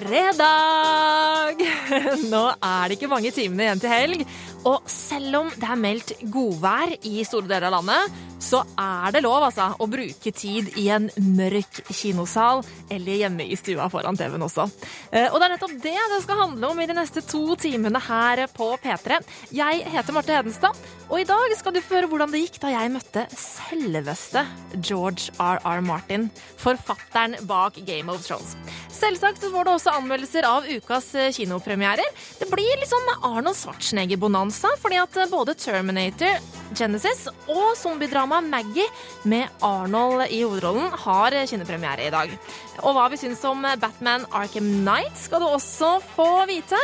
fredag! Nå er det ikke mange timene igjen til helg. Og selv om det er meldt godvær i store deler av landet, så er det lov altså, å bruke tid i en mørk kinosal eller hjemme i stua foran TV-en også. Eh, og det er nettopp det det skal handle om i de neste to timene her på P3. Jeg heter Marte Hedenstad, og i dag skal du få høre hvordan det gikk da jeg møtte selveste George R.R. Martin, forfatteren bak Game of Thrones. Selvsagt får du også anmeldelser av ukas kinopremierer. Det blir litt sånn Arnold Schwarzenegger-bonanza, fordi at både Terminator, Genesis og zombiedramaet Maggie med Arnold i hovedrollen har kinnepremiere i dag. Og hva vi syns om Batman Arkham Knight skal du også få vite.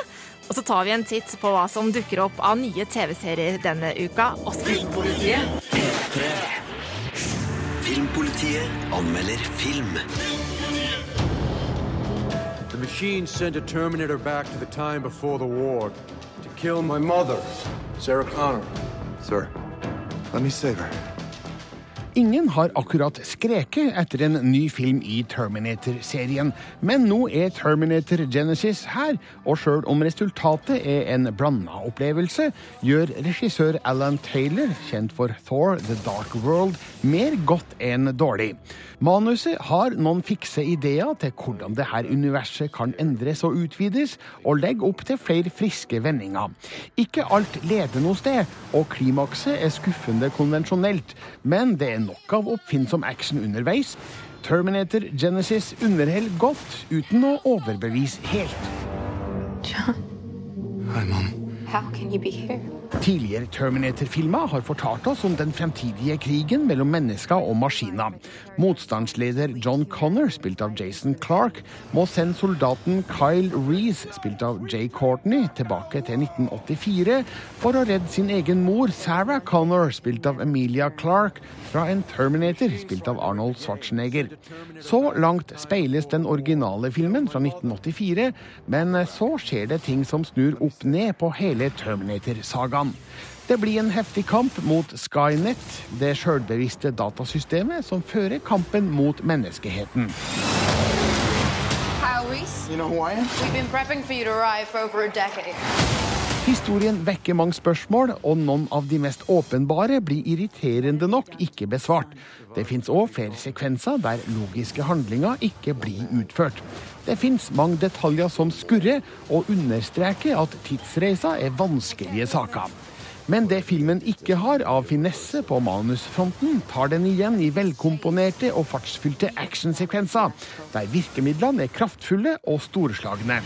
Og så tar vi en titt på hva som dukker opp av nye TV-serier denne uka. Filmpolitiet P3. Filmpolitiet anmelder film. The machine sent a Terminator back to the time before the war kill my mother, Sarah Connor. Sir, let me save her. Ingen har akkurat skreket etter en ny film i Terminator-serien, men nå er Terminator Genesis her, og sjøl om resultatet er en blanda opplevelse, gjør regissør Alan Taylor, kjent for Thor The Dark World, mer godt enn dårlig. Manuset har noen fikse ideer til hvordan dette universet kan endres og utvides, og legger opp til flere friske vendinger. Ikke alt leder noe sted, og klimakset er skuffende konvensjonelt, men det er nok av oppfinnsom action underveis. Terminator Genesis underhell, godt, uten å overbevise helt. John. Hi, Mom. Tidligere Terminator-filmer har fortalt oss om den fremtidige krigen mellom mennesker og maskiner. Motstandsleder John Connor, spilt av Jason Clark, må sende soldaten Kyle Reece, spilt av Jay Courtney, tilbake til 1984 for å redde sin egen mor, Sarah Connor, spilt av Emilia Clark, fra en Terminator, spilt av Arnold Schwarzenegger. Så langt speiles den originale filmen fra 1984, men så skjer det ting som snur opp ned på hele Terminator-sagaen. Det blir en heftig kamp mot Skynet, det sjølbevisste datasystemet som fører kampen mot menneskeheten. Kyle Reese, You know who I am? we've been prepping for you to arrive for over a decade. Historien vekker mange spørsmål, og noen av de mest åpenbare blir irriterende nok ikke besvart. Det fins òg flere sekvenser der logiske handlinger ikke blir utført. Det fins mange detaljer som skurrer, og understreker at tidsreiser er vanskelige saker. Men det filmen ikke har av finesse på manusfronten, tar den igjen i velkomponerte og fartsfylte actionsekvenser, der virkemidlene er kraftfulle og storslagne.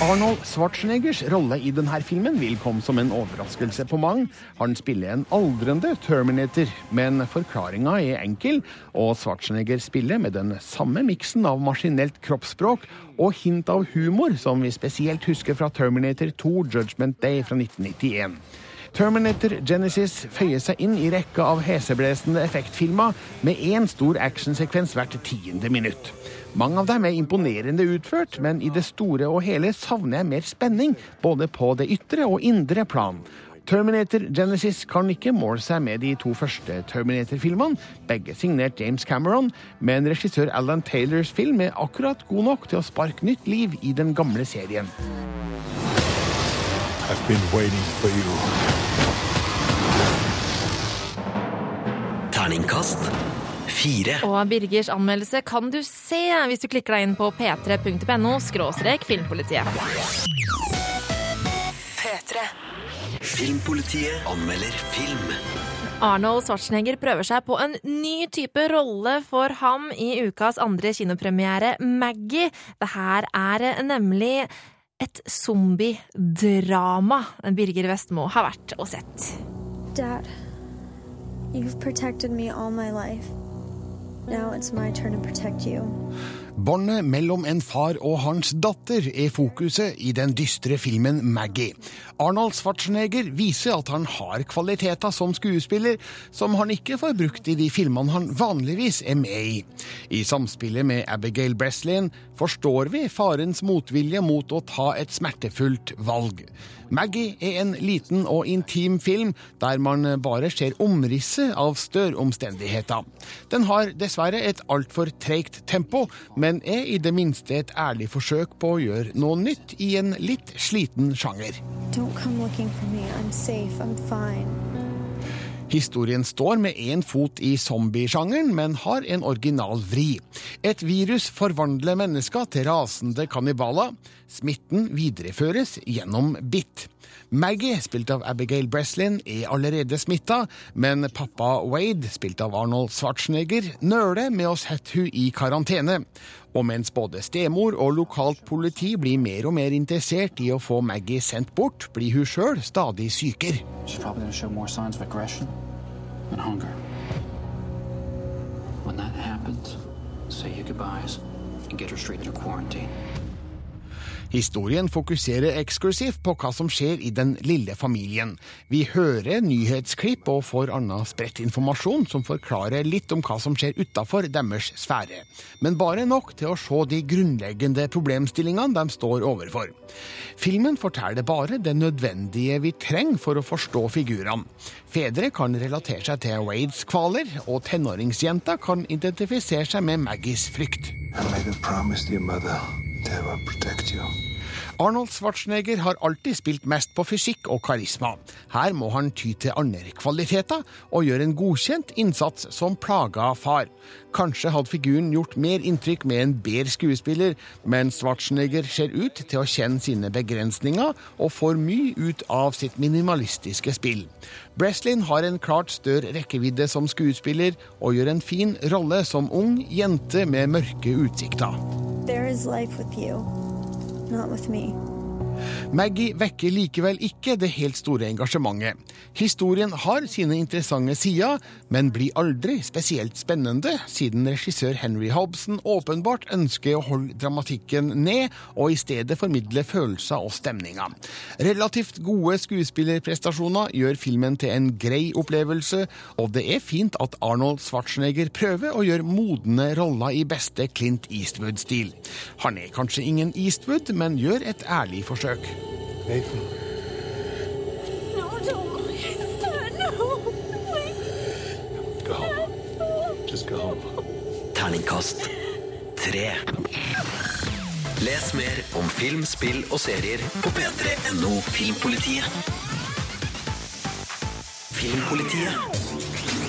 Arnold Schwarzeneggers rolle i denne filmen vil komme som en overraskelse på mange. Han spiller en aldrende Terminator, men forklaringa er enkel, og Schwarzenegger spiller med den samme miksen av maskinelt kroppsspråk og hint av humor som vi spesielt husker fra Terminator 2 Judgment Day fra 1991. Terminator Genesis føyer seg inn i rekka av heseblesende effektfilmer med én stor actionsekvens hvert tiende minutt. Mange av dem er imponerende utført, men i det store og hele savner jeg mer spenning, både på det ytre og indre plan. Terminator Genesis kan ikke måle seg med de to første Terminator-filmene, begge signert James Cameron, men regissør Alan Taylors film er akkurat god nok til å sparke nytt liv i den gamle serien. I've been waiting for you. Terningkast fire. Og Birgers anmeldelse kan du se hvis du klikker deg inn på p3.no skråstrek filmpolitiet. Filmpolitiet anmelder film. Arnold Schwarzenegger prøver seg på en ny type rolle for ham i ukas andre kinopremiere, Maggie. Det her er nemlig et zombiedrama Birger Vestmo har vært og sett. Dad, you've protected me all my life. Now it's my turn to protect you. Båndet mellom en far og hans datter er fokuset i den dystre filmen Maggie. Arnold Schwarzenegger viser at han har kvaliteter som skuespiller som han ikke får brukt i de filmene han vanligvis er med i. I samspillet med Abigail Breslin forstår vi farens motvilje mot å ta et smertefullt valg. Maggie er en liten og intim film der man bare ser omrisset av støromstendigheter. Den har dessverre et altfor treigt tempo, men er i det minste et ærlig forsøk på å gjøre noe nytt i en litt sliten sjanger. Historien står med én fot i zombiesjangeren, men har en original vri. Et virus forvandler mennesker til rasende kannibaler. Smitten videreføres gjennom bitt. Maggie, spilt av Abigail Breslin, er allerede smitta, men pappa Wade, spilt av Arnold Schwarzenegger, nøler med å sette hun i karantene. Og mens både stemor og lokalt politi blir mer og mer interessert i å få Maggie sendt bort, blir hun sjøl stadig sykere. When that happens, say your goodbyes and get her straight into quarantine. Historien fokuserer eksklusivt på hva som skjer i den lille familien. Vi hører nyhetsklipp og får annen spredt informasjon som forklarer litt om hva som skjer utafor deres sfære. Men bare nok til å se de grunnleggende problemstillingene de står overfor. Filmen forteller bare det nødvendige vi trenger for å forstå figurene. Fedre kan relatere seg til Wades kvaler, og tenåringsjenta kan identifisere seg med Maggies frykt. I made a promise to your mother I will protect you. Arnold Schwarzenegger har alltid spilt mest på fysikk og karisma. Her må han ty til andre kvaliteter og gjøre en godkjent innsats som plaga far. Kanskje hadde figuren gjort mer inntrykk med en bedre skuespiller, men Schwarzenegger ser ut til å kjenne sine begrensninger og får mye ut av sitt minimalistiske spill. Breslin har en klart større rekkevidde som skuespiller og gjør en fin rolle som ung jente med mørke utsikter. There is life with you, not with me. Maggie vekker likevel ikke det helt store engasjementet. Historien har sine interessante sider, men blir aldri spesielt spennende, siden regissør Henry Hobson åpenbart ønsker å holde dramatikken ned, og i stedet formidle følelser og stemninger. Relativt gode skuespillerprestasjoner gjør filmen til en grei opplevelse, og det er fint at Arnold Schwarzenegger prøver å gjøre modne roller i beste Clint Eastwood-stil. Han er kanskje ingen Eastwood, men gjør et ærlig forsøk. Nathan, Terningkast tre. Les mer om film, spill og serier på p3.no Filmpolitiet. Filmpolitiet.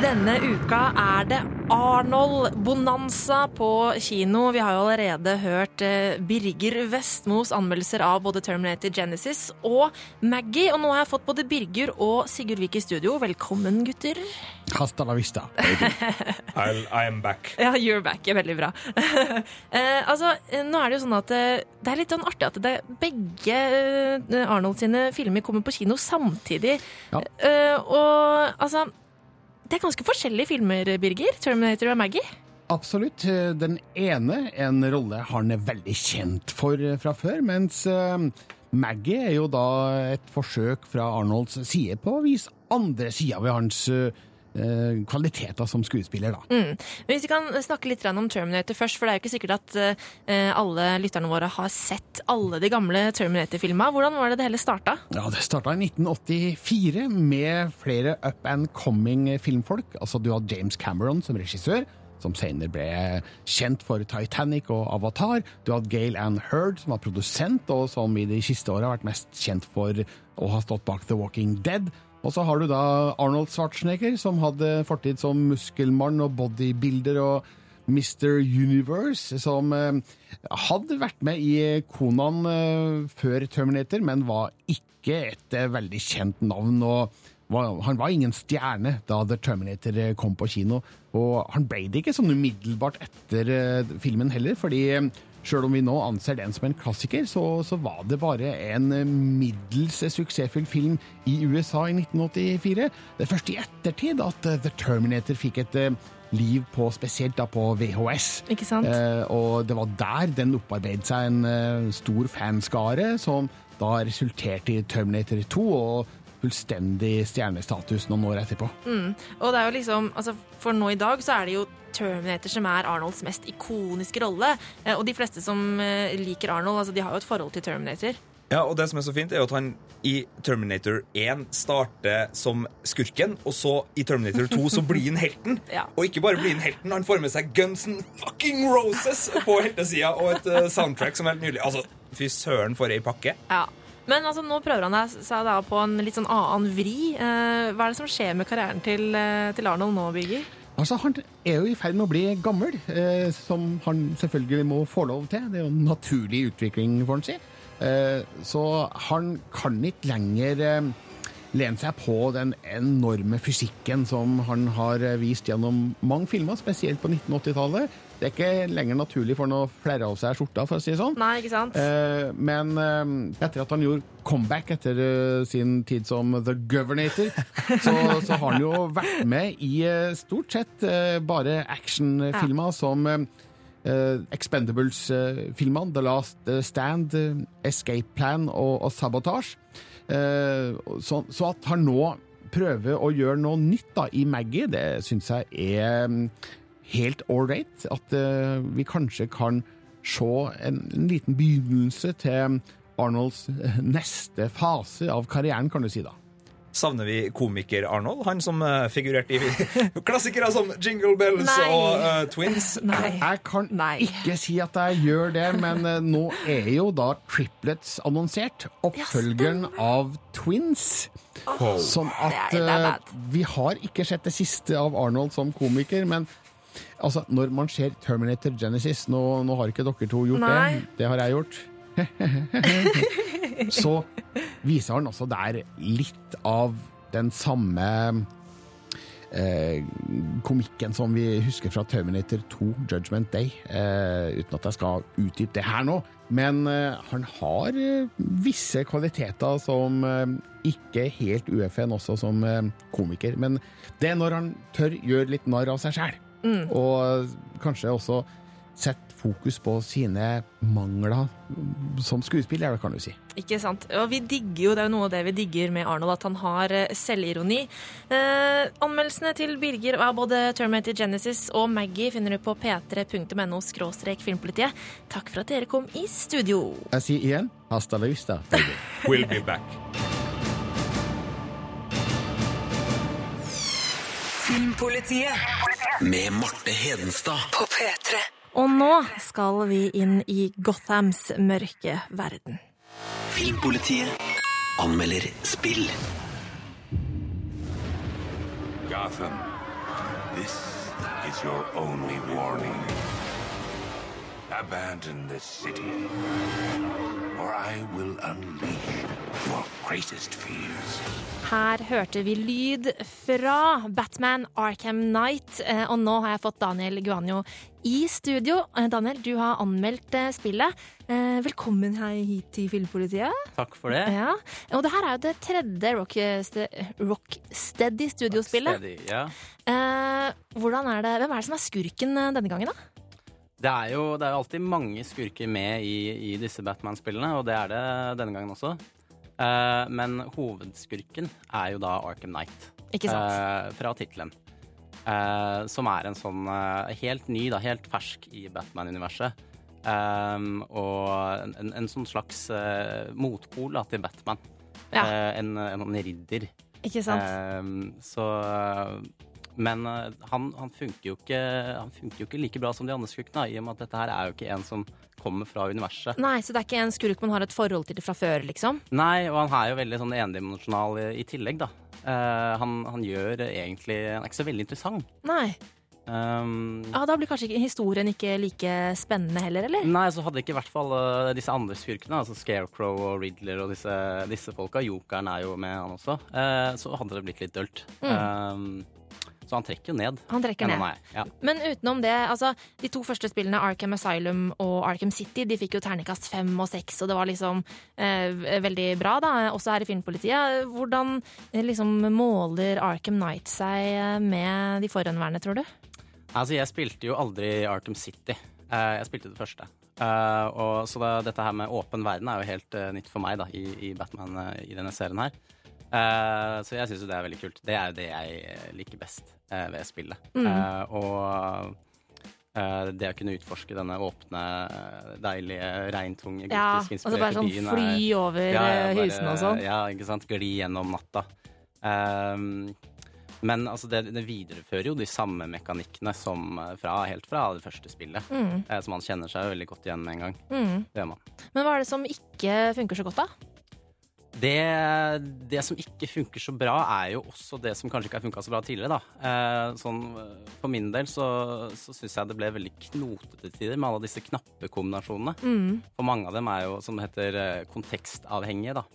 Denne uka er det Arnold-bonanza på kino. Vi har jo allerede hørt eh, Birger Vestmos anmeldelser av både Terminator Genesis og Maggie. Og nå har jeg fått både Birger og Sigurd Vik i studio. Velkommen, gutter. Hasta la vista. I am back. Ja, you're back. er Veldig bra. eh, altså, eh, nå er det jo sånn at det er litt sånn artig at det, begge Arnold sine filmer kommer på kino samtidig. Ja. Eh, og altså Det er ganske forskjellige filmer, Birger. Terminator og Maggie. Absolutt. Den ene, en rolle han er veldig kjent for eh, fra før, mens eh, Maggie er jo da et forsøk fra Arnolds side på å vise andre sider ved hans eh, kvaliteter som skuespiller, da. Mm. Hvis vi kan snakke litt om Terminator først, for det er jo ikke sikkert at eh, alle lytterne våre har sett alle de gamle Terminator-filmene. Hvordan var det det hele starta? Ja, Det starta i 1984 med flere up and coming filmfolk. Altså Du hadde James Cameron som regissør, som senere ble kjent for Titanic og Avatar. Du hadde Gail Ann Hurd, som var produsent, og som i de siste åra har vært mest kjent for å ha stått bak The Walking Dead. Og så har du da Arnold Schwarzenegger, som hadde fortid som muskelmann og bodybuilder og Mr. Universe, som eh, hadde vært med i Konan eh, før Terminator, men var ikke et eh, veldig kjent navn. og Han var ingen stjerne da The Terminator kom på kino, og han ble det ikke sånn umiddelbart etter filmen heller, fordi Sjøl om vi nå anser den som en klassiker, så, så var det bare en eh, middels suksessfull film i USA i 1984. Det er først i ettertid at eh, The Terminator fikk et eh, liv på, spesielt da på VHS. Ikke sant? Eh, og det var der den opparbeidet seg en eh, stor fanskare, som da resulterte i Terminator 2. og fullstendig stjernestatus noen år etterpå. Mm. Og det er jo liksom, altså For nå i dag så er det jo Terminator som er Arnolds mest ikoniske rolle. Eh, Og de fleste som eh, liker Arnold, altså de har jo et forhold til Terminator. Ja, og det som er så fint, er jo at han i Terminator 1 starter som skurken, og så i Terminator 2 så blir han helten. Ja. Og ikke bare blir han helten, han får med seg Guns N' fucking Roses på heltesida og et eh, soundtrack som er helt nydelig. Altså, fy søren for ei pakke. Ja. Men altså, nå prøver han seg da på en litt sånn annen vri. Eh, hva er det som skjer med karrieren til, eh, til Arnold nå, Birger? Altså, Han er jo i ferd med å bli gammel, eh, som han selvfølgelig må få lov til. Det er jo en naturlig utvikling, får han si. Eh, så han kan ikke lenger eh, lene seg på den enorme fysikken som han har eh, vist gjennom mange filmer, spesielt på 1980-tallet. Det er ikke lenger naturlig for noe flere av seg skjorta, for å si det sånn. Nei, ikke sant? Eh, men eh, etter at han gjorde comeback etter eh, sin tid som The Governator, så, så har han jo vært med i eh, stort sett eh, bare actionfilmer som eh, Expendables-filmene, The Last Stand, Escape Plan og, og Sabotage. Så, så at han nå prøver å gjøre noe nytt da, i Maggie, det syns jeg er mm, helt ålreit. At uh, vi kanskje kan se en, en liten begynnelse til Arnolds eh, neste fase av karrieren, kan du si da. Savner vi komiker-Arnold? Han som uh, figurerte i klassikere som Jingle Bells Nei. og uh, Twins. Jeg kan ikke si at jeg gjør det, men nå er jo da Triplets annonsert. Oppfølgeren av Twins. Sånn at vi har ikke sett det siste av Arnold som komiker, men altså, når man ser Terminator Genesis Nå, nå har ikke dere to gjort Nei. det, det har jeg gjort. Så viser han også der litt av den samme eh, komikken som vi husker fra Terminator 2, Judgment Day. Eh, uten at jeg skal utdype det her nå. Men eh, han har eh, visse kvaliteter som eh, ikke helt UFN også som eh, komiker. Men det er når han tør gjøre litt narr av seg sjæl. Mm. Og kanskje også sette fokus på sine mangler som skuespiller, kan du si. Ikke sant? Og vi digger jo, det er jo noe av det vi digger med Arnold, at han har eh, selvironi. Eh, anmeldelsene til Birger av både Terminator Genesis og Maggie finner du på p3.no skråstrek filmpolitiet. Takk for at dere kom i studio. Jeg sier igjen hasta la vista, baby. We'll be back. Filmpolitiet med Marte Hedenstad på P3. Og nå skal vi inn i Gothams mørke verden. Filmpolitiet anmelder spill. Gotham, this is your only warning. Abandon this city, or I will unleash. Her hørte vi lyd fra Batman Arkham Knight, eh, og nå har jeg fått Daniel Guanjo i studio. Eh, Daniel, du har anmeldt eh, spillet. Eh, Velkommen her hit til Filmpolitiet. Takk for det. Ja. Og det her er jo det tredje Rocksteady studiospillet. Rock ja. Eh, hvordan er det, hvem er det som er skurken denne gangen, da? Det er jo det er alltid mange skurker med i, i disse Batman-spillene, og det er det denne gangen også. Eh, men hovedskurken er jo da Arkham Knight. Ikke sant? Uh, fra tittelen. Uh, som er en sånn helt ny, da, helt fersk i Batman-universet. Og en, en, en sånn slags motpol da, til Batman. Ja. En, en, en ridder. Ikke sant? Så Men eh, han, han, funker jo ikke, han funker jo ikke like bra som de andre skurkene, i og med at dette her er jo ikke en som kommer fra universet. Nei, så det er ikke en skurk man har et forhold til fra før, liksom? Nei, og han er jo veldig sånn endimensjonal i, i tillegg, da. Uh, han, han gjør egentlig Han er ikke så veldig interessant. Nei. Um, Ja, Da blir kanskje historien ikke like spennende heller, eller? Nei, så hadde ikke i hvert fall uh, disse andre skurkene, altså Scarecrow og Riddler og disse, disse folka, Jokeren er jo med han også, uh, så hadde det blitt litt dølt. Um, så han trekker jo ned. Han trekker ned. Ja. Men utenom det, altså de to første spillene, Arkham Asylum og Arkham City, de fikk jo terningkast fem og seks, og det var liksom eh, veldig bra, da, også her i Filmpolitiet. Hvordan eh, liksom måler Arkham Knight seg eh, med de forhenværende, tror du? Altså, jeg spilte jo aldri Arkham City. Eh, jeg spilte det første. Og, så da, dette her med åpen verden er jo helt nytt for meg da, i, i Batman i denne serien her. Eh, så jeg syns jo det er veldig kult. Det er det jeg eh, liker best uh, ved spillet. Mm. Uh, og det å kunne utforske denne åpne, deilige, regntunge, Ja, og så bare sånn byen. fly over, eh, husene og sånn. Ja, ikke sant. Gli gjennom natta. Ehm, men altså, det, det viderefører jo de samme mekanikkene som fra, helt fra det første spillet. Mm. Så man kjenner seg jo veldig godt igjen med en gang. Mm. Det gjør man. Men hva er det som ikke funker så godt, da? Det, det som ikke funker så bra, er jo også det som kanskje ikke har funka så bra tidligere. Da. Eh, sånn, eh, for min del så, så syns jeg det ble veldig knotete tider med alle disse knappekombinasjonene. Mm. For mange av dem er jo, som det heter, eh, kontekstavhengige. da.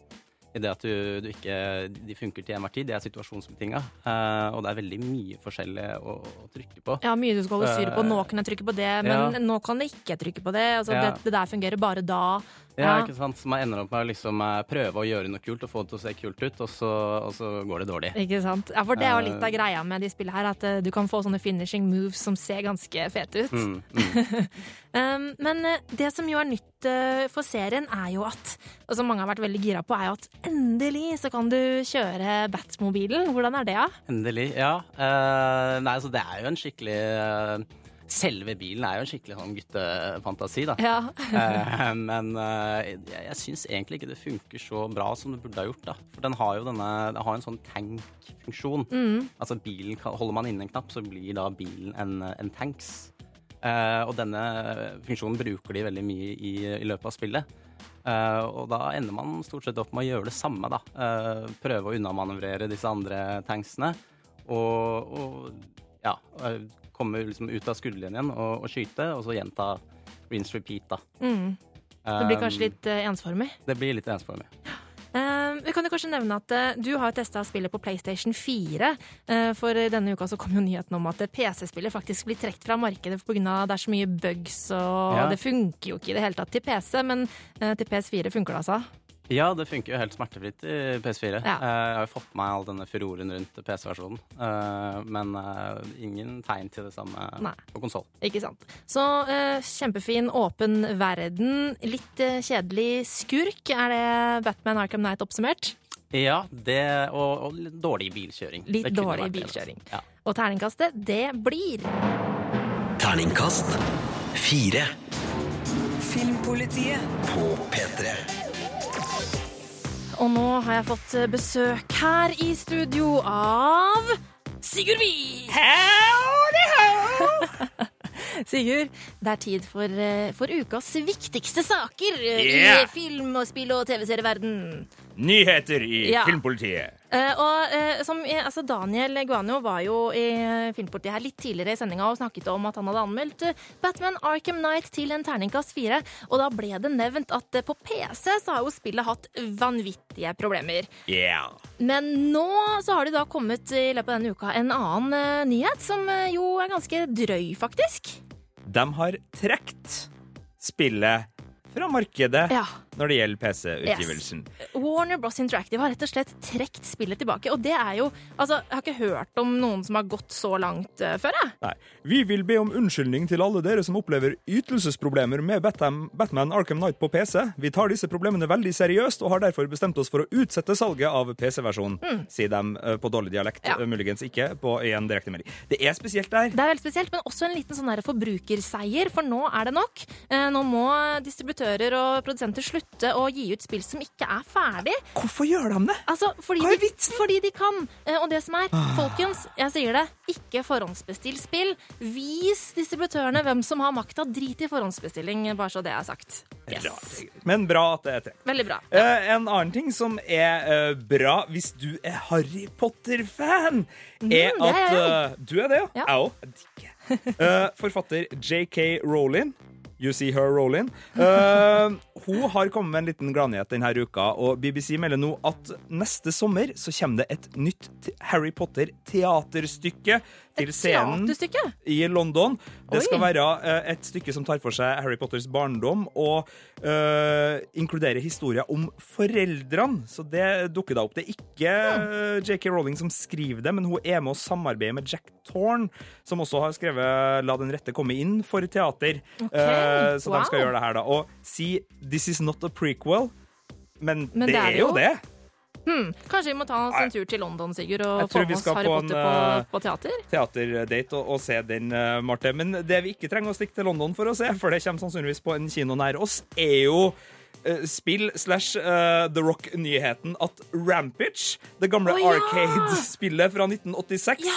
I det at du, du ikke De funker til enhver tid. De er situasjonsbetinga. Og det er veldig mye forskjellig å, å trykke på. Ja, mye du skal holde styr på. Nå kan jeg trykke på det, men ja. nå kan jeg ikke trykke på det. Altså, Ja. det, det der fungerer bare da. Ja, ikke sant? Så man ender opp med å liksom eh, prøve å gjøre noe kult og få det til å se kult ut, og så, og så går det dårlig. Ikke sant? Ja, for det er jo litt Eh, av greia med de spillene her, at eh, du kan få sånne finishing moves som ser ganske fete ut. Mm, mm. Um, men eh, det som jo er nytt eh, for serien, er jo at Og som mange har vært veldig gira på, er jo at endelig så kan du kjøre Batmobilen. Hvordan er det, da? Endelig, ja. Eh, nei, så det er jo en skikkelig eh, Selve bilen er jo en skikkelig sånn guttefantasi, da. Ja. Eh, men eh, jeg, jeg syns egentlig ikke det funker så bra som det burde ha gjort. da. For den har jo denne, den har en sånn tank-funksjon. Mm. Altså bilen, kan- Holder man inne en knapp, så blir da bilen en, en tanks. Eh, og denne funksjonen bruker de veldig mye i, i løpet av spillet. Uh, og da ender man stort sett opp med å gjøre det samme, da. Uh, prøve å unnamanøvrere disse andre tanksene. Og, og ja, komme liksom ut av skuddlinjen og, og skyte, og så gjenta rinse repeat, da. Mm. Det blir kanskje Um, litt eh, ensformig. Det blir litt ensformig. Eh, vi kan jo kanskje nevne at eh, Du har testa spillet på PlayStation 4. eh, for denne uka så kom jo nyheten om at PC-spillet faktisk blir trukket fra markedet pga. det er så mye bugs, og Ja. det funker jo ikke i det hele tatt til PC, men til PS4 funker det altså. Ja, det funker jo helt smertefritt i PS4. Ja. Eh, Jeg har jo fått med meg all denne furoren rundt PC-versjonen. Eh, Men eh, ingen tegn til det samme Nei. på konsoll. Ikke sant. Så eh, kjempefin, åpen verden. Litt kjedelig skurk. Er det Batman Arkham Knight oppsummert? Ja, det og, og litt dårlig bilkjøring. Litt dårlig bilkjøring. Ja. Og terningkastet, det blir Terningkast fire Filmpolitiet på P3. Og nå har jeg fått besøk her i studio av Sigurd Vik! Sigurd, det er tid for, eh, for ukas viktigste saker eh, Yeah! i film- og spill- og TV-serieverden. Nyheter i Ja. Filmpolitiet. Eh, og eh, som, eh, altså Daniel Guanio var jo i Filmportiet Filmpolitiet her litt tidligere i sendinga og snakket om at han hadde anmeldt eh, Batman Arkham Knight til en terningkast fire. Og da ble det nevnt at eh, på PC så har jo spillet hatt vanvittige problemer. Yeah. Men nå så har det da kommet i løpet av denne uka en annen eh, nyhet, som eh, jo er ganske drøy, faktisk. De har trukket spillet fra markedet Ja. når det gjelder PC-utgivelsen. Warner Bros. Interactive har rett og slett trukket spillet tilbake. Og det er jo Altså, jeg har ikke hørt om noen som har gått så langt uh, før, jeg. Nei. Vi vil be om unnskyldning til alle dere som opplever ytelsesproblemer med Batman, Batman Arkham Knight på PC. Vi tar disse problemene veldig seriøst og har derfor bestemt oss for å utsette salget av PC-versjonen, Mm. sier de uh, på dårlig dialekt. eh, Muligens ikke på en direktemelding. Det er spesielt der. Det er veldig spesielt, men også en liten sånn der forbrukerseier, for nå er det nok. Eh, Nå må distributører og produsenter slutte å gi ut spill som ikke er ferdig. Hvorfor gjør de det? Altså, fordi, de, fordi de kan. Eh, Og det som er, folkens, jeg sier det, ikke forhåndsbestill spill. Vis distributørene hvem som har makta. Drit i forhåndsbestilling, bare så det er sagt. Yes. Men bra at det er trukket. Veldig bra. Eh, en annen ting som er eh, bra hvis du er Harry Potter-fan, er det er at eh, Du er det, ja? Ja. Jeg òg. Forfatter JK Rowling You see her rolling. Uh, hun har kommet med en liten gladnyhet denne uka, og BBC melder nå at neste sommer så kommer det et nytt Harry Potter-teaterstykke til scenen i London. Det Oi. skal være eh, et stykke som tar for seg Harry Potters barndom og uh, inkluderer historier om foreldrene. Så det dukker da opp. Det er ikke uh, JK Rowling som skriver det, men hun er med å samarbeide med Jack Thorne, som også har skrevet 'La den rette komme inn' for teater. Eh, så wow. de skal gjøre det her, da. Og si 'This is not a prequel', men, Men det, er jo det. Hmm, kanskje vi må ta oss en tur til London, Sigurd, og få med oss Harry Harry på en, Potter på, eh, på teater? teaterdate og, og se den, eh, Marte. Men det vi ikke trenger å stikke til London for å se, for det kommer sannsynligvis på en kino nær oss, er jo eh, spill slash uh, The Rock-nyheten at Rampage, det gamle oh, ja! Arcade-spillet fra 1986,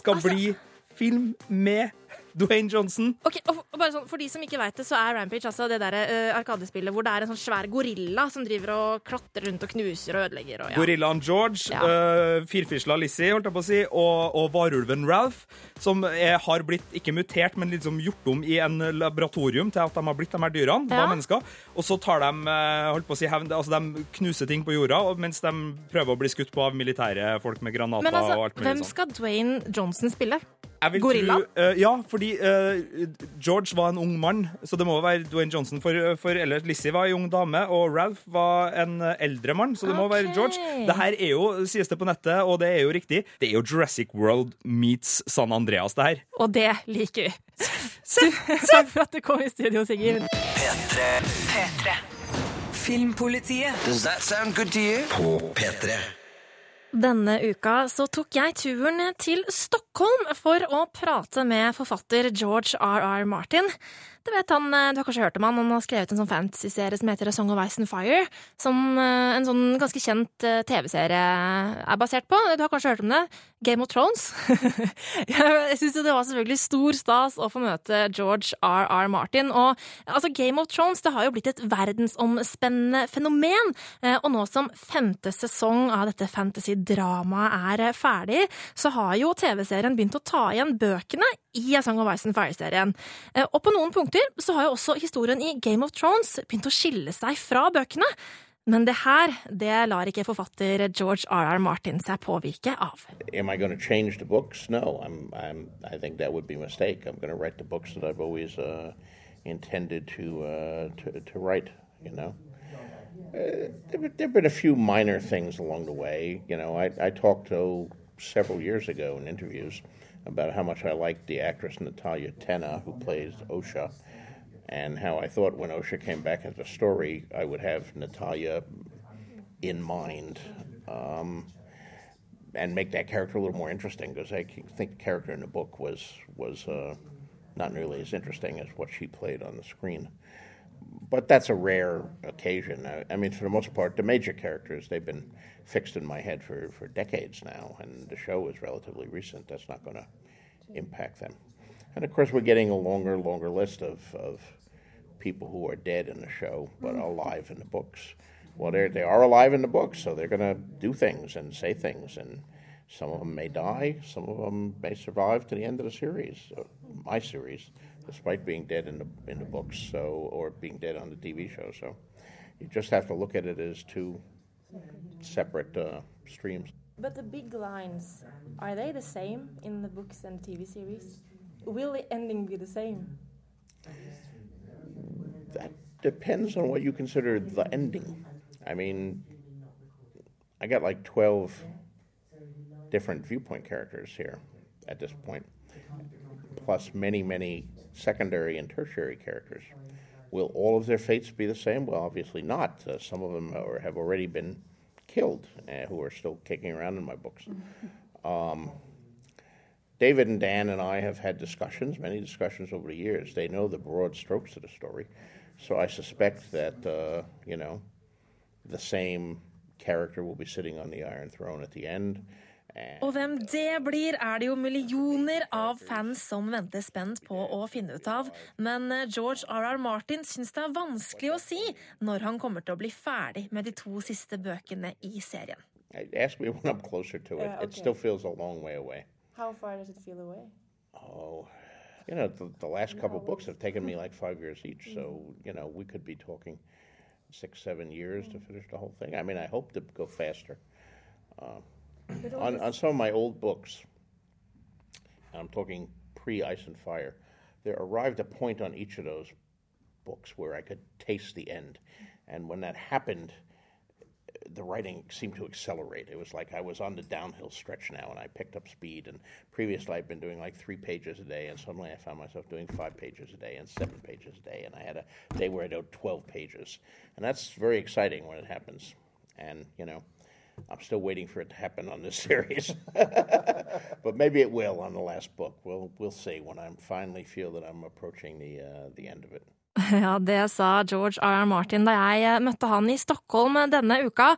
skal Altså- bli film med Dwayne Johnson. Ok, og bare sånn, For de som ikke vet det, så er Rampage altså det der uh, arkadespillet hvor det er en sånn svær gorilla som driver og klatrer rundt og knuser og ødelegger. Og, ja. Gorillaen George, Ja. uh, firfisla Lizzie, holdt jeg på å si, og, og varulven Ralph, som er, har blitt ikke mutert, men liksom gjort om i en laboratorium til at de har blitt de her dyrene, Ja. var mennesker. Og så tar de eh, holdt på å si, hevn, altså de knuser ting på jorda, mens de prøver å bli skutt på av militære folk med granater altså, og alt mulig hvem sånn. skal Dwayne Johnson spille? Gorilla? Tro- eh, ja, fordi eh, George var en ung mann, så det må være Dwayne Johnson. For, for ellers Lizzie var en ung dame, og Ralph var en eh, eldre mann, så det må være George. Det her er jo, sies det på nettet, og det er jo riktig, det er jo Jurassic World meets San Andreas, det her. Og det liker vi. Takk for at du kom i studio, Sigurd. Filmpolitiet. Does that sound good to you? På P3. Denne uka så tok jeg turen til Stockholm for å prate med forfatter George R.R. Martin. Du vet han, eh, du har kanskje hørt om han, han har skrevet en sånn fantasy-serie som heter A Song of Ice and Fire, som eh, en sånn ganske kjent eh, TV-serie er basert på. Du har kanskje hørt om det? Game of Thrones. jeg syns det var selvfølgelig stor stas å få møte George R.R. Martin. Og altså, Game of Thrones det har jo blitt et verdensomspennende fenomen. Eh, Og nå som femte sesong av dette fantasy-dramaet er ferdig, så har jo TV-serien begynt å ta igjen bøkene i A Song of Ice and Fire-serien. Eh, Og på noen punkter så har jo også historien i Game of Thrones begynt å skille seg fra bøkene. Men det her, det lar ikke forfatter George R.R. Martin seg påvirke av. Am I going to change the books? No, I'm, I'm, I think that would be a mistake. I'm going to write the books that I've always uh, intended to, uh, to, to write, you know. Uh, there have been a few minor things along the way. You know, I, I talked to several years ago in interviews about how much I liked the actress Natalia Tena, who plays Osha, and how I thought when Osha came back as a story, I would have Natalia in mind. Um, and make that character a little more interesting because I think the character in the book was was uh, not nearly as interesting as what she played on the screen. But that's a rare occasion. I, I mean, for the most part, the major characters they've been fixed in my head for, for decades now, and the show is relatively recent. That's not going to impact them. And of course, we're getting a longer, longer list of, of people who are dead in the show but alive in the books. Well, they're, they are alive in the books, so they're going to do things and say things, and some of them may die, some of them may survive to the end of the series, uh, my series, despite being dead in the in the books, so or being dead on the TV show. So you just have to look at it as two separate uh, streams. But the big lines, are they the same in the books and the TV series? Will the ending be the same? That depends on what you consider the ending. I mean, I got like 12 different viewpoint characters here at this point, plus many, many secondary and tertiary characters. Will all of their fates be the same? Well, obviously not. Uh, some of them are, have already been killed, uh, who are still kicking around in my books. Um, David and Dan and I have had discussions, many discussions over the years. They know the broad strokes of the story. So I suspect that, uh, you know, the same character will be sitting on the Iron Throne at the end. Og hvem det blir, er det jo millioner av fans som venter spent på å finne ut av. Men eh, George R.R. Martin syns det er vanskelig å si når han kommer til å bli ferdig med de to siste bøkene i serien. ask me when I'm closer to it. Yeah, It okay. still feels a long way away. How far does it feel away? Oh, you know, the, the last couple books have taken me like five years each. So, you know, we could be talking six, seven years to finish the whole thing. I mean, I hope to go faster. Uh, on, on some of my old books, and I'm talking pre Ice and Fire, there arrived a point on each of those books where I could taste the end. And when that happened, the writing seemed to accelerate. It was like I was on the downhill stretch now, and I picked up speed. And previously, I'd been doing like three pages a day, and suddenly I found myself doing five pages a day and seven pages a day. And I had a day where I did 12 pages, and that's very exciting when it happens. And you know, I'm still waiting for it to happen on this series, but maybe it will on the last book. We'll we'll see when I finally feel that I'm approaching the uh, the end of it. Ja, det sa George R. Martin da jeg eh, møtte han i Stockholm denne uka.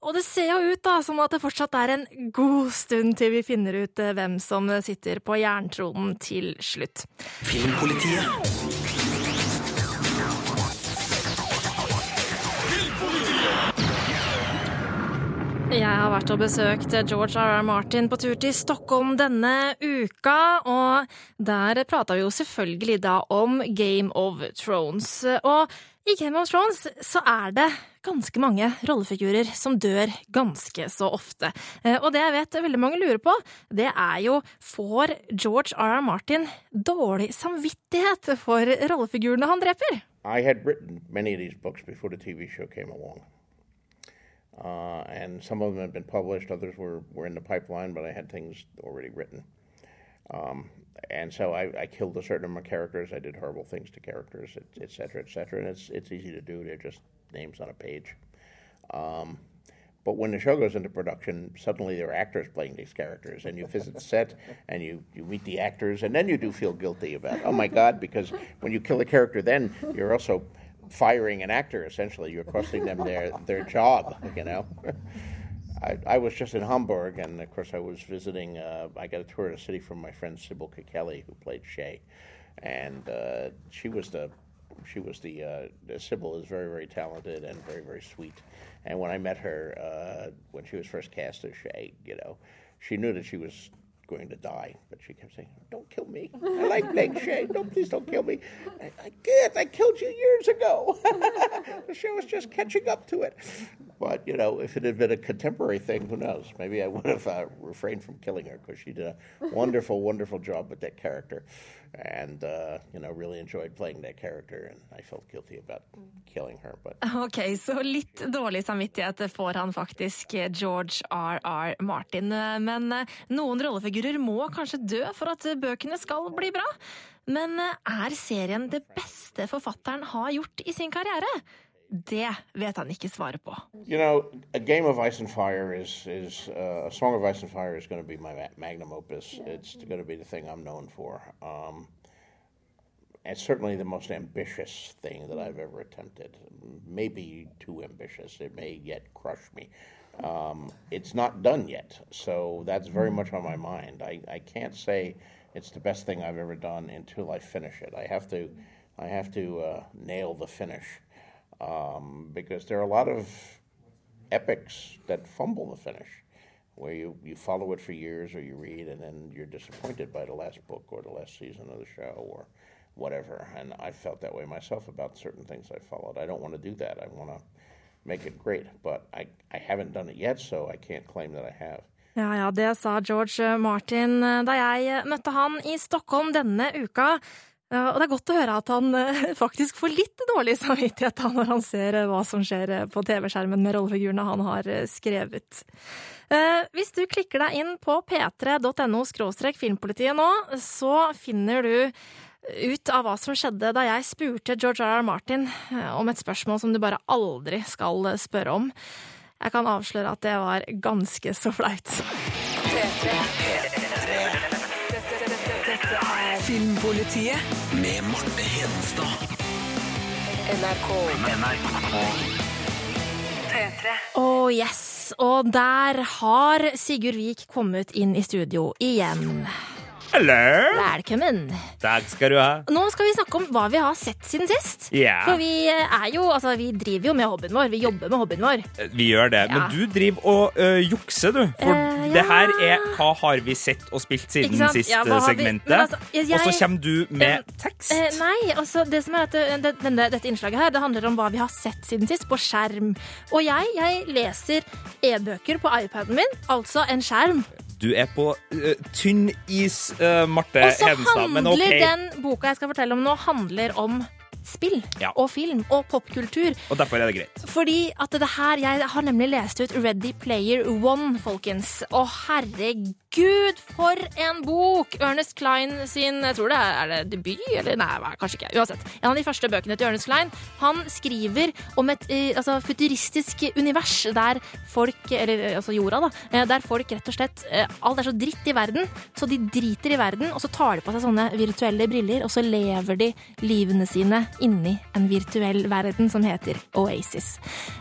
Og det ser jo ut da som at det fortsatt er en god stund til vi finner ut eh, hvem som sitter på jerntronen til slutt. Filmpolitiet. Jeg har vært og besøkt George R. R. Martin på tur til Stockholm denne uka, og der prata vi jo selvfølgelig da om Game of Thrones. Og i Game of Thrones så er det ganske mange rollefigurer som dør ganske så ofte. Eh, Og det jeg vet veldig mange lurer på, det er jo får George R. R. Martin dårlig samvittighet for rollefigurene han dreper? I had written many of these books before the TV show came along. Uh, and some of them had been published, others were, were in the pipeline, but I had things already written. Um, and so I, I killed a certain number of characters. I did horrible things to characters, et, et cetera, et cetera. And it's, it's easy to do. They're just names on a page. Um, but when the show goes into production, suddenly there are actors playing these characters, and you visit the set and you, you meet the actors, and then you do feel guilty about, oh my God, because when you kill a character, then you're also firing an actor, essentially. You're costing them their, their job, you know? I, I was just in Hamburg, and of course, I was visiting. Uh, I got a tour of the city from my friend Sybil Kikeli, who played Shay, and uh, she was the she was the uh, Sybil is very very talented and very very sweet. And when I met her uh, when she was first cast as Shay, you know, she knew that she was going to die, but she kept saying, "Don't kill me. I like playing Shay. Don't please don't kill me." I, can't. I killed you years ago. the show was just catching up to it. But you know, if it had been a contemporary thing, who knows? Maybe I would have uh, refrained from killing her because she did a wonderful, wonderful job with that character, and uh, you know, really enjoyed playing that character. And I felt guilty about killing her, but Ok, så litt dårlig samvittighet får han faktisk, eh, George R.R. Martin. Eh, Men eh, noen rollefigurer må kanskje dø for at bøkene skal bli bra. Men eh, er serien det beste forfatteren har gjort i sin karriere? Det vet han ikke svaret på. You know, a game of ice and fire is is uh, a song of ice and fire is going to be my magnum opus. It's going to be the thing I'm known for. Um, it's certainly the most ambitious thing that I've ever attempted. Maybe too ambitious. It may yet crush me. Um, it's not done yet, so that's very much on my mind. I, I can't say it's the best thing I've ever done until I finish it. I have to, I have to uh, nail the finish um, because there are a lot of epics that fumble the finish, where you, you follow it for years or you read and then you're disappointed by the last book or the last season of the show or whatever. And I felt that way myself about certain things I followed. I don't want to do that. I want to make it great, but I, I haven't done it yet, so I can't claim that I have. Ja, ja, det sa George Martin eh, da jeg møtte han i Stockholm denne uka. Og det er godt å høre at han eh, faktisk får litt dårlig samvittighet da når han ser eh, hva som skjer eh, på TV-skjermen med rollefigurene han har eh, skrevet. Eh, Hvis du klikker deg inn på p3.no filmpolitiet nå, så finner du ut av hva som skjedde da jeg spurte George R. R. Martin eh, om et spørsmål som du bare aldri skal eh, spørre om. Jeg kan avsløre at det var ganske så flaut. Filmpolitiet med Marte Hedenstad. NRK. Oh yes, og der har Sigurd Vik kommet inn i studio igjen. Hello! Velkommen. Takk skal du ha. Nå skal vi snakke om hva vi har sett siden sist. Yeah. For vi er jo, altså vi driver jo med hobbyen vår. Vi jobber med hobbyen vår. Vi gjør det, Ja. men du driver og ø, jukser, du. For Eh, det her er Hva har vi sett og spilt siden sist Ja, segmentet? altså, jeg- Og så kommer du med tekst. Uh, nei, altså det som er at eh, det, denne, dette innslaget her, det handler om hva vi har sett siden sist på skjerm. Og jeg, jeg leser e-bøker på iPaden min, altså en skjerm. Du er på uh, tynn is, uh, Marte Og så Hedenstad, men handler den boka jeg skal fortelle om nå, handler om spill Ja. og film og popkultur. Og derfor er det greit. Fordi at det her Jeg har nemlig lest ut Ready Player One, folkens. Å, herregud, for en bok! Ernest Klein sin Jeg tror det er, er det debut, eller nei, kanskje ikke. Uansett. En av de første bøkene til Ernest Klein. Han skriver om et eh, altså, futuristisk univers der folk Eller eh, altså jorda, da. eh, Der folk rett og slett Alt er så dritt i verden, så de driter i verden, og så tar de på seg sånne virtuelle briller, og så lever de livene sine inni en virtuell verden som heter Oasis.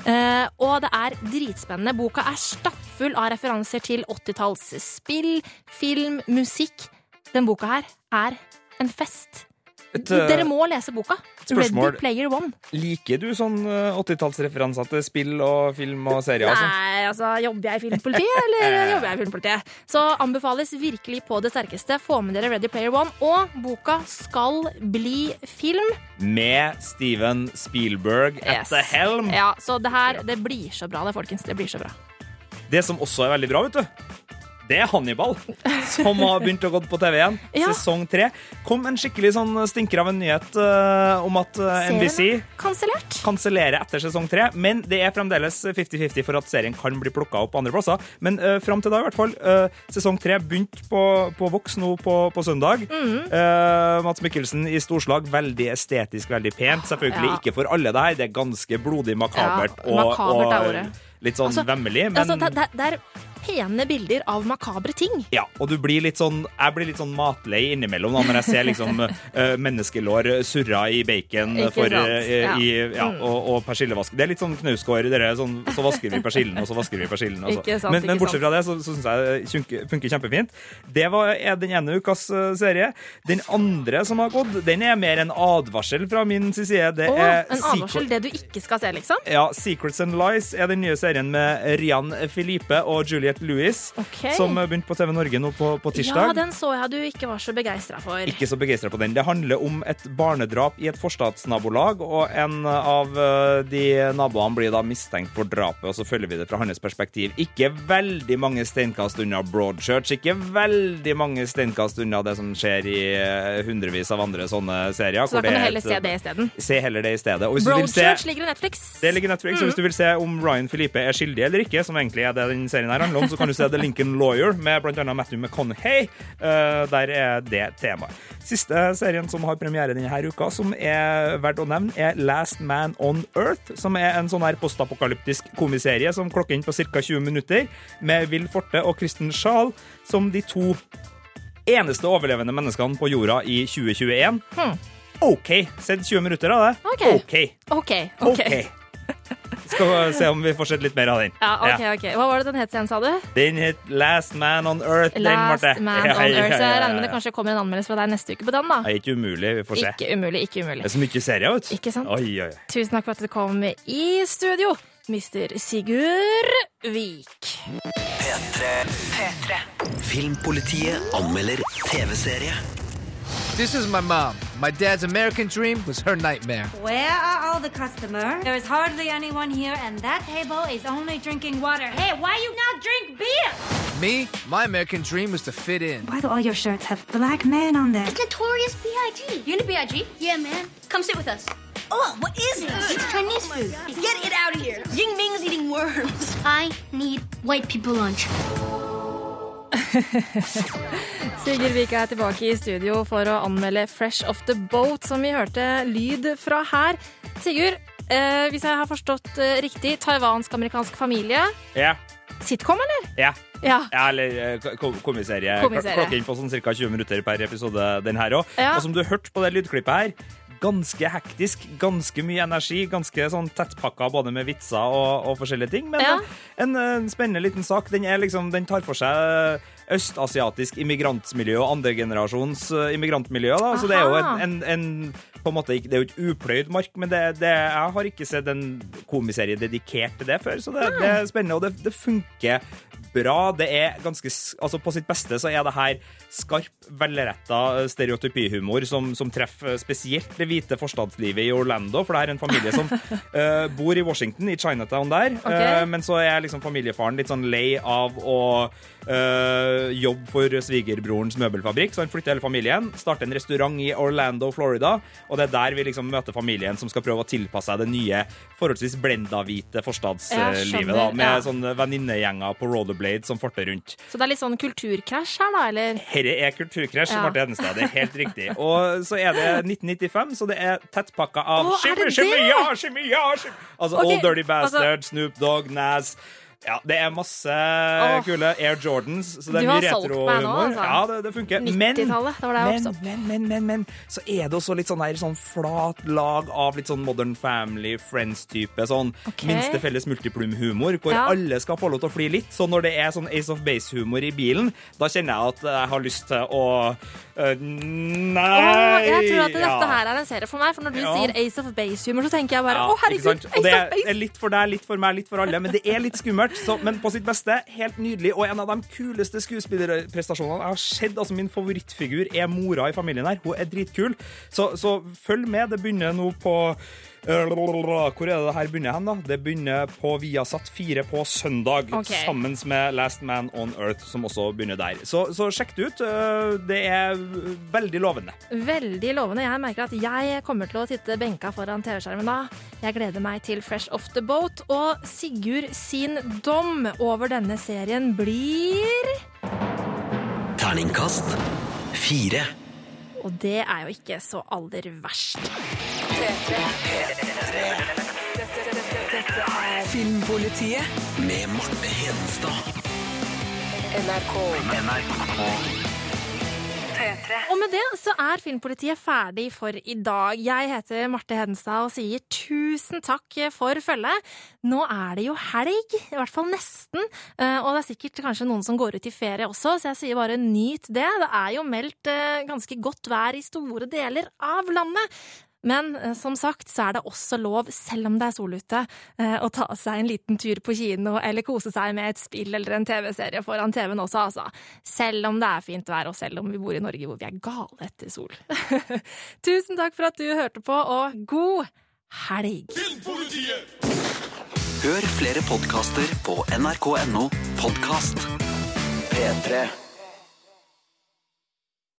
Eh, og det er dritspennende. Boka er stappfull av referanser til 80-talls spill, film, musikk. Den boka her er en fest. Et, eh, Dere må lese boka. spørsmål. Ready Player One. Liker du sånn eh, 80-tallsreferanser til spill og film og serier? Altså? Nei, altså, jobber jeg i filmpolitiet, eller jobber jeg i filmpolitiet? Så anbefales virkelig på det sterkeste. Få med dere Ready Player One. Og boka skal bli film. Med Steven Spielberg at Yes. the helm. Ja, så det her, det blir så bra det, folkens. Det blir så bra. Det som også er veldig bra, vet du, det er Hannibal, som har begynt å gå på TV igjen. Ja. Sesong tre. Kom en skikkelig sånn stinker av en nyhet uh, om at eh, NBC kansellerer etter sesong tre, men det er fremdeles 50-50 for at serien kan bli plukka opp andre plasser. Men uh, fram til da, i hvert fall. Uh, sesong tre begynte på, på Vox nå på, på søndag. Mhm. Uh, Mats Mikkelsen i storslag. Veldig estetisk, veldig pent. Selvfølgelig Ja. ikke for alle det her. Det er ganske blodig makabert Ja, og, makabert er og ordet. litt sånn Altså, vemmelig. Men Altså, der, der er pene bilder av makabre ting. ja, og du blir litt sånn Jeg blir litt sånn matlei innimellom da, når jeg ser liksom eh, menneskelår surra i bacon for, eh, ja. i, ja, Mm. og, og persillevask. Det er litt sånn knausgård. Sånn, så vasker vi persillen, og så vasker vi persillen. og så- men, men bortsett fra det, så, så syns jeg det funker, kjempefint. Det var, er den ene ukas eh, serie. Den andre som har gått, den er mer en advarsel fra min side. Det oh, er en advarsel. Det du ikke skal se, liksom. ja, Secrets and Lies er den nye serien med Rian Filipe og Juliette Louis, okay. som begynte på TV Norge nå på, på tirsdag. Ja, den så jeg du ikke var så begeistra for. Ikke så begeistra på den. Det handler om et barnedrap i et forstadsnabolag, og en av eh, de naboene blir da mistenkt for drapet, og så følger vi det fra hans perspektiv. Ikke veldig mange steinkast unna Broadchurch, ikke veldig mange steinkast unna det som skjer i eh, hundrevis av andre sånne serier. Så da kan du er heller et- se det isteden. Se heller det i stedet. Og Broadchurch ligger i Netflix. det ligger i Netflix, så Hvis du vil se om Ryan Filipe er skyldig eller ikke, som egentlig er det den serien her handler om, så kan du se The Lincoln Lawyer med bl.a. Matthew McConaughey. Eh, der er det temaet. Siste serien som har premiere denne uka, som er verdt å nevne, er Last Man on Earth, som er en sånn her postapokalyptisk komiserie som klokker inn på ca. 20 minutter, med Will Forte og Kristen Schaal som de to eneste overlevende menneskene på jorda i 2021. Hmm. OK. Sett 20 minutter av det. Ok. OK. okay. ok. OK. Skal se om vi får sett litt mer av den. Ja, ok, ok. Hva var det den het igjen, sa du? Den het Last Man on Earth. den, Last Marte. Man Ja, on ja, Earth. Så jeg regner med det kanskje kommer en anmeldelse fra deg neste uke på den, da. Det er ikke umulig. Vi får se. Ikke umulig, ikke umulig. Det er så mye serier, vet du. Ikke sant? Oi, oi. Tusen takk for at du kom i studio, Mr. Sigurd Vik. P3. P3. Filmpolitiet anmelder TV-serie. This is my mom. My dad's American dream was her nightmare. Where are all the customers? There is hardly anyone here, and that table is only drinking water. Hey, why you not drink beer? Me, my American dream was to fit in. Why do all your shirts have black men on them? Notorious B.I.G. You into B.I.G.? Yeah, man. Come sit with us. Oh, what is this? It's Chinese food. Get it out of here. Ying Ming's eating worms. I need white people lunch. Sigurd Vika er tilbake i studio for å anmelde Fresh Off The Boat, som vi hørte lyd fra her. Sigurd, eh, hvis jeg har forstått eh, riktig, taiwansk-amerikansk familie. Ja. Sitcom, eller? Ja. Ja. eller eh, ko- komiserie. Komiserie. Klokke på sånn ca. 20 minutter per episode, den her òg. Ja. Og som du hørte på det lydklippet her, ganske hektisk, ganske mye energi, ganske sånn tettpakka både med vitser og, og forskjellige ting. Men Ja. en, en spennende liten sak. Den, liksom, den tar for seg østasiatisk immigrantmiljø og andregenerasjons uh, immigrantmiljø. Da. Så det er jo en, en, en på en måte, Det er jo ikke upløyd mark, men det, det, jeg har ikke sett en komiserie dedikert til det før. Så det, det er spennende, og det, det funker bra. Det er ganske Altså, på sitt beste så er det her skarp, velretta stereotypihumor som, som treffer spesielt det hvite forstadslivet i Orlando, for det er en familie som uh, bor i Washington, i Chinatown der, Okay. Uh, men så er liksom familiefaren litt sånn lei av å eh, jobbe for svigerbrorens møbelfabrikk, så han flytter hele familien, starter en restaurant i Orlando, Florida, og det er der vi liksom møter familien som skal prøve å tilpasse seg det nye, forholdsvis blenda-hvite forstadslivet, da, med ja. sånne venninnegjenger på rollerblade som farter rundt. Så det er litt sånn kulturkrasj her, da, eller? Herre er kulturkrasj, Ja. Marte Hedenstad. Det er helt riktig. Og så er det 1995, så det er tettpakka av Å, shimmy, shimmy, ja, shimmy, ja, shimmy. Altså okay. Old Dirty altså- Snoop Dogg, Nas. Ja, det er masse kule Air Jordans, så det er mye retrohumor. altså. Ja, det, det funker. Men, det men, men, men, men, men, så er det også litt sånn, her, sånn flat lag av litt sånn Modern Family, Friends-type. Sånn okay. minste felles multiplum-humor, hvor Ja. alle skal få lov til å fly litt. Så når det er sånn Ace of Base-humor i bilen, da kjenner jeg at jeg har lyst til å Uh, Nei! oh, jeg tror at dette Ja. her er en serie for meg, for når du Ja. sier Ace of Base-humor, så tenker jeg bare Ja, å herregud, Ace of Base. Base! er litt for deg, litt for meg, litt for alle, men det er litt skummelt. Så, men på sitt beste, helt nydelig. Og en av de kuleste skuespillerprestasjonene jeg har sett. Altså Min favorittfigur er mora i familien her. Hun er dritkul. Så, så følg med. Det begynner nå på Hvor er det det her begynner hen, da? Det begynner på Viasat 4 på søndag, okay. sammen med Last Man on Earth, som også begynner der. Så, så sjekk det ut. Øh, Det er veldig lovende. Veldig lovende. Jeg merker at jeg kommer til å titte benka foran TV-skjermen da. Jeg gleder meg til Fresh Off the Boat, og Sigurd sin dom over denne serien blir Terningkast fire. Og det er jo ikke så aller verst. Filmpolitiet. Med Marte Hedenstad. NRK. Og med det så er Filmpolitiet ferdig for i dag. Jeg heter Marte Hedenstad og sier tusen takk for følget. Nå er det jo helg, i hvert fall nesten, eh, og det er sikkert kanskje noen som går ut i ferie også, så jeg sier bare nyt det. Det er jo meldt eh, ganske godt vær i store deler av landet. Men eh, som sagt så er det også lov, selv om det er sol ute, eh, å ta seg en liten tur på kino eller kose seg med et spill eller en TV-serie foran TV-en også, altså. Selv om det er fint vær, og selv om vi bor i Norge hvor vi er gale etter sol. Tusen takk for at du hørte på, og god helg! Hør flere podkaster på nrk.no podkast. P3.